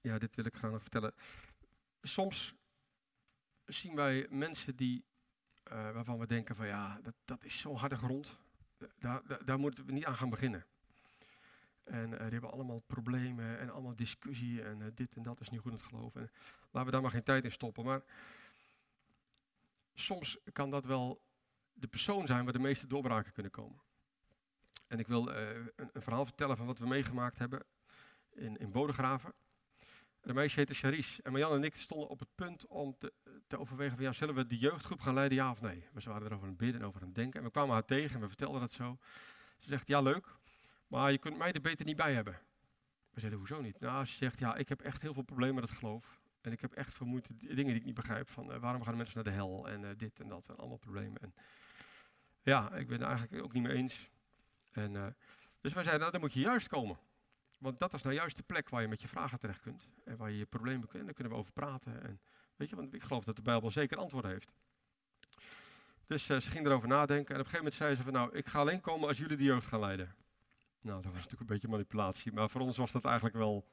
ja, dit wil ik graag nog vertellen. Soms zien wij mensen die, uh, waarvan we denken van ja, dat, dat is zo'n harde grond. Daar, daar, moeten we niet aan gaan beginnen. En uh, die hebben allemaal problemen en allemaal discussie en uh, dit en dat is niet goed in het geloof. En laten we daar maar geen tijd in stoppen. Maar soms kan dat wel de persoon zijn waar de meeste doorbraken kunnen komen. En ik wil een, een, verhaal vertellen van wat we meegemaakt hebben in, in Bodegraven. De meisje heette Charis. En Marjan en ik stonden op het punt om te, te overwegen van ja, zullen we de jeugdgroep gaan leiden, ja of nee? We waren erover aan het bidden en over aan het denken. En we kwamen haar tegen en we vertelden dat zo. Ze zegt, ja leuk, maar je kunt mij er beter niet bij hebben. We zeiden, hoezo niet? Nou, ze zegt, ja, ik heb echt heel veel problemen met het geloof. En ik heb echt veel moeite, dingen die ik niet begrijp. Van uh, waarom gaan mensen naar de hel en uh, dit en dat en allemaal problemen. En ja, ik ben het eigenlijk ook niet mee eens. En, uh, dus wij zeiden, nou, dan moet je juist komen. Want dat is nou juist de plek waar je met je vragen terecht kunt. En waar je je problemen kunt. En daar kunnen we over praten. En, weet je, want ik geloof dat de Bijbel zeker antwoorden heeft. Dus ze ging erover nadenken. En op een gegeven moment zei ze van nou, ik ga alleen komen als jullie de jeugd gaan leiden. Nou, dat was natuurlijk een beetje manipulatie. Maar voor ons was dat eigenlijk wel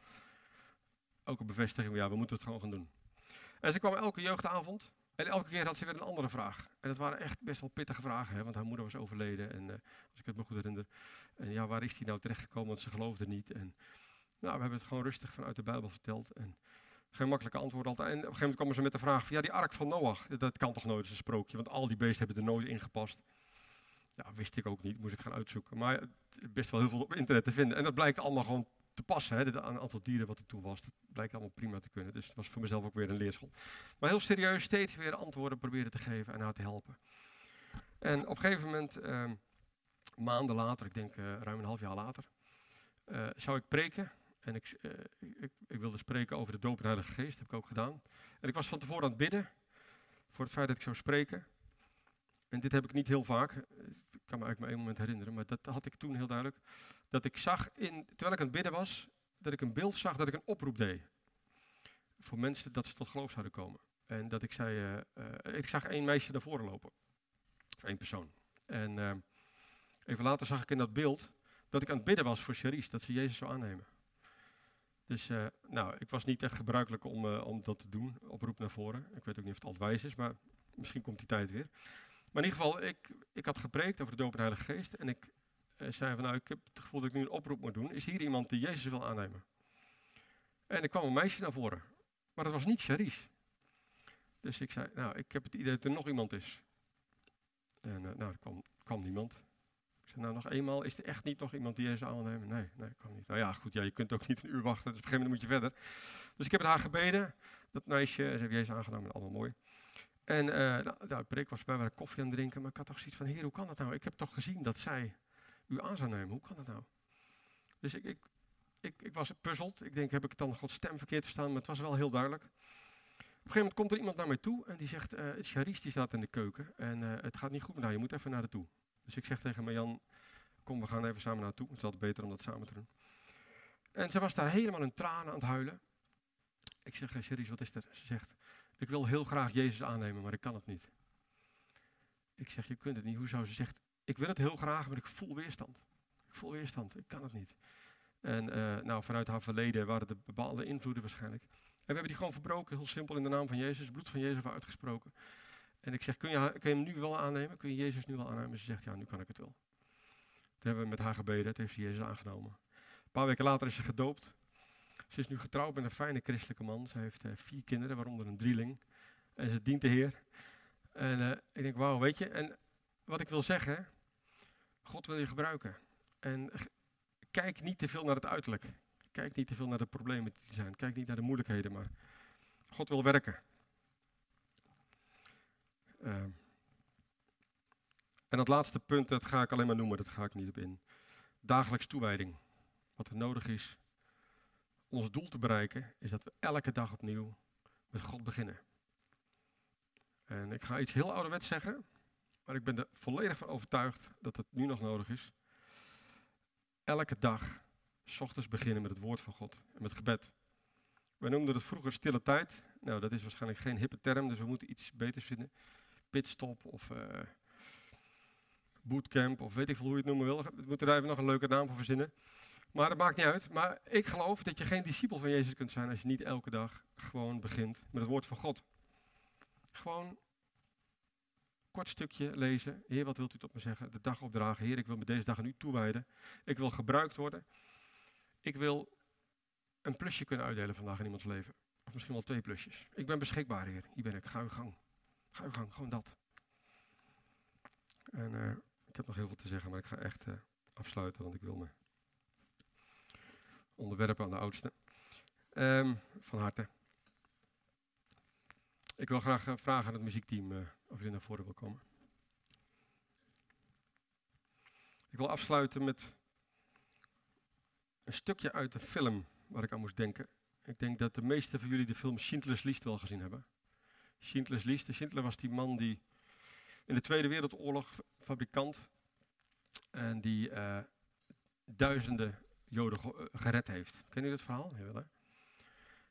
ook een bevestiging. Ja, we moeten het gewoon gaan doen. En ze kwam elke jeugdavond. En elke keer had ze weer een andere vraag. En dat waren echt best wel pittige vragen, hè, want haar moeder was overleden. En uh, als ik het me goed herinner. En ja, waar is die nou terechtgekomen? Want ze geloofde niet. En nou, we hebben het gewoon rustig vanuit de Bijbel verteld. En geen makkelijke antwoord altijd. En op een gegeven moment kwamen ze met de vraag van, ja, die ark van Noach, dat kan toch nooit, een sprookje. Want al die beesten hebben er nooit in Ja, wist ik ook niet, moest ik gaan uitzoeken. Maar best wel heel veel op internet te vinden. En dat blijkt allemaal gewoon te passen. Hè. Aantal dieren wat er toen was, dat blijkt allemaal prima te kunnen. Dus het was voor mezelf ook weer een leerschool. Maar heel serieus steeds weer antwoorden proberen te geven en haar te helpen. En op een gegeven moment, uh, maanden later, ik denk uh, ruim een half jaar later, uh, zou ik preken. En ik, uh, ik, ik, wilde spreken over de doop en Heilige Geest, heb ik ook gedaan. En ik was van tevoren aan het bidden voor het feit dat ik zou spreken. En dit heb ik niet heel vaak, kan me eigenlijk maar één moment herinneren, maar dat had ik toen heel duidelijk dat ik zag, in, terwijl ik aan het bidden was, dat ik een beeld zag dat ik een oproep deed. Voor mensen dat ze tot geloof zouden komen. En dat ik zei, uh, uh, ik zag één meisje naar voren lopen. Of één persoon. En uh, even later zag ik in dat beeld dat ik aan het bidden was voor Cherise, dat ze Jezus zou aannemen. Dus nou, ik was niet echt gebruikelijk om, om dat te doen, oproep naar voren. Ik weet ook niet of het altijd wijs is, maar misschien komt die tijd weer. Maar in ieder geval, ik, ik had gepreekt over de doop en Heilige Geest. En ik uh, zei van nou, ik heb het gevoel dat ik nu een oproep moet doen. Is hier iemand die Jezus wil aannemen? En er kwam een meisje naar voren. Maar dat was niet Charis. Dus ik zei, nou, ik heb het idee dat er nog iemand is. En uh, nou, er kwam, kwam niemand. Ik zei, nou nog eenmaal, is er echt niet nog iemand die Jezus aannemen? Nee, nee, kan niet. Nou ja, goed, ja, je kunt ook niet een uur wachten, dus op een gegeven moment moet je verder. Dus ik heb het haar gebeden, dat meisje, ze heeft Jezus aangenomen, allemaal mooi. En uh, nou, nou, ik was bij waren koffie aan het drinken, maar ik had toch zoiets van, heer, hoe kan dat nou? Ik heb toch gezien dat zij u aan zou nemen, hoe kan dat nou? Dus ik, ik, ik, ik was puzzeld, ik denk, heb ik dan Gods stem verkeerd verstaan, maar het was wel heel duidelijk. Op een gegeven moment komt er iemand naar mij toe en die zegt, uh, Charisse die staat in de keuken en uh, het gaat niet goed met haar, je moet even naar haar toe. Dus ik zeg tegen Marjan, kom we gaan even samen naartoe, het is altijd beter om dat samen te doen. En ze was daar helemaal in tranen aan het huilen. Ik zeg, Charisse, wat is er? Ze zegt, ik wil heel graag Jezus aannemen, maar ik kan het niet. Ik zeg, je kunt het niet. Hoezo? Ze zegt, ik wil het heel graag, maar ik voel weerstand. Ik voel weerstand, ik kan het niet. En uh, nou, vanuit haar verleden waren er bepaalde invloeden waarschijnlijk. En we hebben die gewoon verbroken, heel simpel in de naam van Jezus, het bloed van Jezus hebben uitgesproken. En ik zeg, kun je, je hem nu wel aannemen? Kun je Jezus nu wel aannemen? Ze zegt, ja, nu kan ik het wel. Toen hebben we met haar gebeden, het heeft ze Jezus aangenomen. Een paar weken later is ze gedoopt. Ze is nu getrouwd met een fijne christelijke man. Ze heeft uh, vier kinderen, waaronder een drieling. En ze dient de Heer. En uh, ik denk, wauw, weet je. En wat ik wil zeggen, God wil je gebruiken. En kijk niet te veel naar het uiterlijk. Kijk niet te veel naar de problemen die er zijn. Kijk niet naar de moeilijkheden, maar God wil werken. Uh, en dat laatste punt, dat ga ik alleen maar noemen, dat ga ik niet op in. Dagelijks toewijding. Wat er nodig is ons doel te bereiken, is dat we elke dag opnieuw met God beginnen. En ik ga iets heel ouderwets zeggen, maar ik ben er volledig van overtuigd dat het nu nog nodig is. Elke dag s ochtends beginnen met het woord van God en met gebed. Wij noemden het vroeger stille tijd. Nou, dat is waarschijnlijk geen hippe term, dus we moeten iets beters vinden. Pitstop of uh, bootcamp of weet ik veel hoe je het noemen wil. We moeten daar even nog een leuke naam voor verzinnen. Maar dat maakt niet uit. Maar ik geloof dat je geen discipel van Jezus kunt zijn als je niet elke dag gewoon begint met het woord van God. Gewoon kort stukje lezen. Heer, wat wilt u tot me zeggen? De dag opdragen. Heer, ik wil me deze dag aan u toewijden. Ik wil gebruikt worden. Ik wil een plusje kunnen uitdelen vandaag in iemands leven. Of misschien wel twee plusjes. Ik ben beschikbaar, Heer. Hier ben ik. Ga uw gang. Ga uw gang. Gewoon dat. En uh, ik heb nog heel veel te zeggen, maar ik ga echt uh, afsluiten, want ik wil me onderwerpen aan de oudste. Um, van harte. Ik wil graag uh, vragen aan het muziekteam of jullie naar voren wil komen. Ik wil afsluiten met een stukje uit de film waar ik aan moest denken. Ik denk dat de meeste van jullie de film Schindler's List wel gezien hebben. Schindler's List. Schindler was die man die in de Tweede Wereldoorlog fabrikant en die uh, duizenden Joden gered heeft. Ken je dat verhaal? Hè?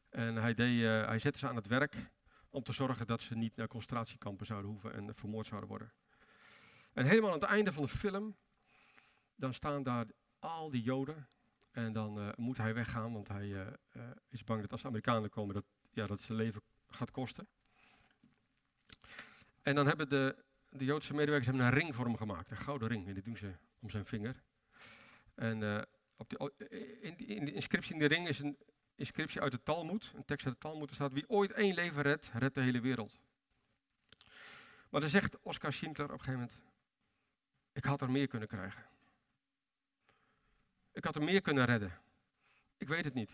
En hij, deed, uh, hij zette ze aan het werk om te zorgen dat ze niet naar concentratiekampen zouden hoeven en vermoord zouden worden. En helemaal aan het einde van de film, dan staan daar al die Joden en dan uh, moet hij weggaan, want hij is bang dat als de Amerikanen komen, dat, ja, dat zijn leven gaat kosten. En dan hebben de, de Joodse medewerkers hebben een ring voor hem gemaakt, een gouden ring, en die doen ze om zijn vinger. En op in, in de inscriptie in de ring is een inscriptie uit de Talmud, een tekst uit de Talmud, er staat, wie ooit één leven redt, redt de hele wereld. Maar dan zegt Oscar Schindler op een gegeven moment, ik had er meer kunnen krijgen. Ik had er meer kunnen redden. Ik weet het niet.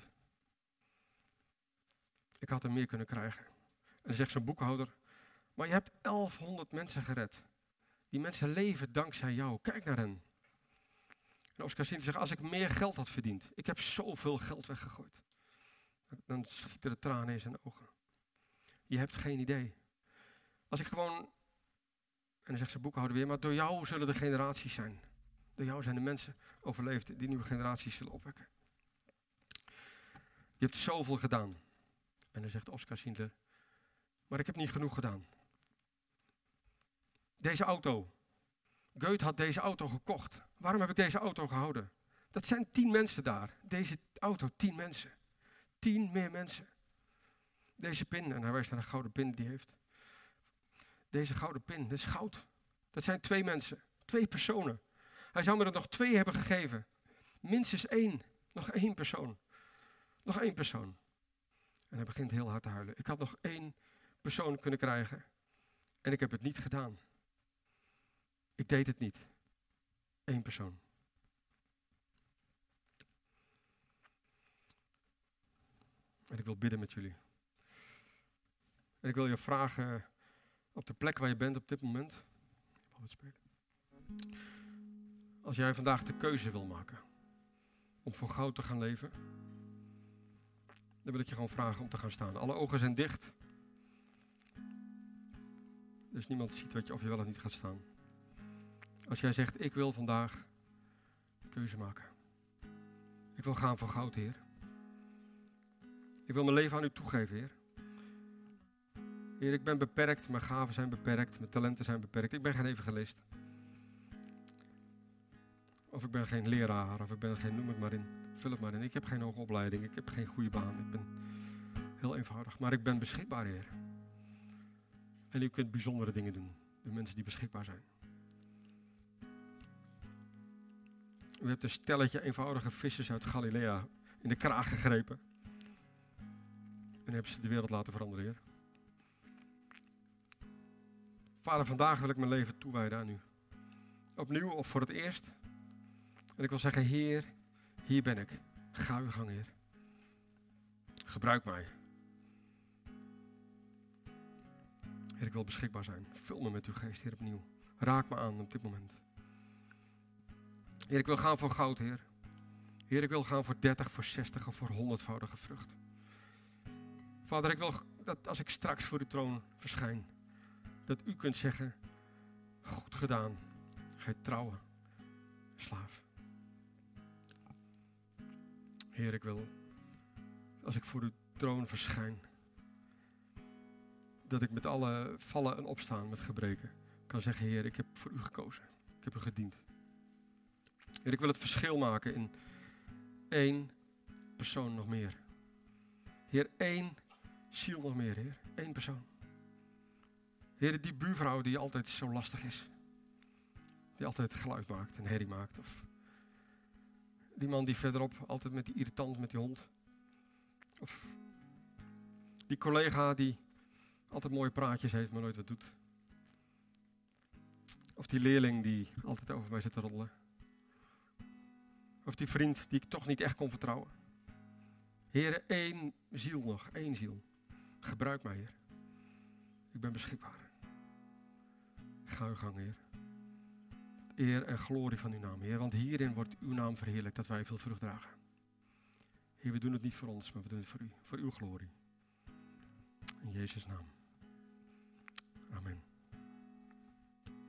Ik had er meer kunnen krijgen. En dan zegt zijn boekhouder, maar je hebt 1100 mensen gered. Die mensen leven dankzij jou. Kijk naar hen. En Oscar zegt, als ik meer geld had verdiend. Ik heb zoveel geld weggegooid. Dan schieten de tranen in zijn ogen. Je hebt geen idee. Als ik gewoon, en dan zegt zijn boekhouder weer, maar door jou zullen de generaties zijn. Door jou zijn de mensen overleefd die nieuwe generaties zullen opwekken. Je hebt zoveel gedaan. En dan zegt Oscar Schindler, maar ik heb niet genoeg gedaan. Deze auto. Goethe had deze auto gekocht. Waarom heb ik deze auto gehouden? Dat zijn tien mensen daar. Deze auto, tien mensen. Tien meer mensen. Deze pin, en hij wijst naar de gouden pin die hij heeft. Deze gouden pin, dat is goud. Dat zijn twee mensen, twee personen. Hij zou me er nog twee hebben gegeven. Minstens één. Nog één persoon. Nog één persoon. En hij begint heel hard te huilen. Ik had nog één persoon kunnen krijgen. En ik heb het niet gedaan. Ik deed het niet. Eén persoon. En ik wil bidden met jullie. En ik wil je vragen op de plek waar je bent op dit moment. Als jij vandaag de keuze wil maken om voor goud te gaan leven, dan wil ik je gewoon vragen om te gaan staan. Alle ogen zijn dicht. Dus niemand ziet wat je, of je wel of niet gaat staan. Als jij zegt, ik wil vandaag keuze maken. Ik wil gaan voor goud, Heer. Ik wil mijn leven aan u toegeven, Heer. Heer, ik ben beperkt, mijn gaven zijn beperkt, mijn talenten zijn beperkt. Ik ben geen evangelist. Of ik ben geen leraar, of ik ben geen, noem het maar in, vul het maar in. Ik heb geen hoge opleiding, ik heb geen goede baan. Ik ben heel eenvoudig, maar ik ben beschikbaar, Heer. En u kunt bijzondere dingen doen, de mensen die beschikbaar zijn. U hebt een stelletje eenvoudige vissers uit Galilea in de kraag gegrepen. En hebben ze de wereld laten veranderen, Heer. Vader, vandaag wil ik mijn leven toewijden aan u. Opnieuw of voor het eerst. En ik wil zeggen, Heer, hier ben ik. Ga uw gang, Heer. Gebruik mij. Heer, ik wil beschikbaar zijn. Vul me met uw geest, Heer, opnieuw. Raak me aan op dit moment. Heer, ik wil gaan voor goud, Heer. Heer, ik wil gaan voor 30, voor 60 of voor honderdvoudige vrucht. Vader, ik wil dat als ik straks voor uw troon verschijn, dat u kunt zeggen, goed gedaan, gij trouwe slaaf. Heer, ik wil, als ik voor uw troon verschijn, dat ik met alle vallen en opstaan, met gebreken, kan zeggen, Heer, ik heb voor u gekozen. Ik heb u gediend. Heer, ik wil het verschil maken in één persoon nog meer. Heer, één ziel nog meer, Heer. Eén persoon. Heer, die buurvrouw die altijd zo lastig is. Die altijd geluid maakt en herrie maakt. Of die man die verderop altijd met die irritant met die hond. Of die collega die altijd mooie praatjes heeft, maar nooit wat doet. Of die leerling die altijd over mij zit te roddelen. Of die vriend die ik toch niet echt kon vertrouwen. Heer, één ziel nog, één ziel. Gebruik mij, Heer. Ik ben beschikbaar. Ga uw gang, Heer. Eer en glorie van uw naam, Heer. Want hierin wordt uw naam verheerlijkt, dat wij veel vrucht dragen. Heer, we doen het niet voor ons, maar we doen het voor u. Voor uw glorie. In Jezus' naam. Amen.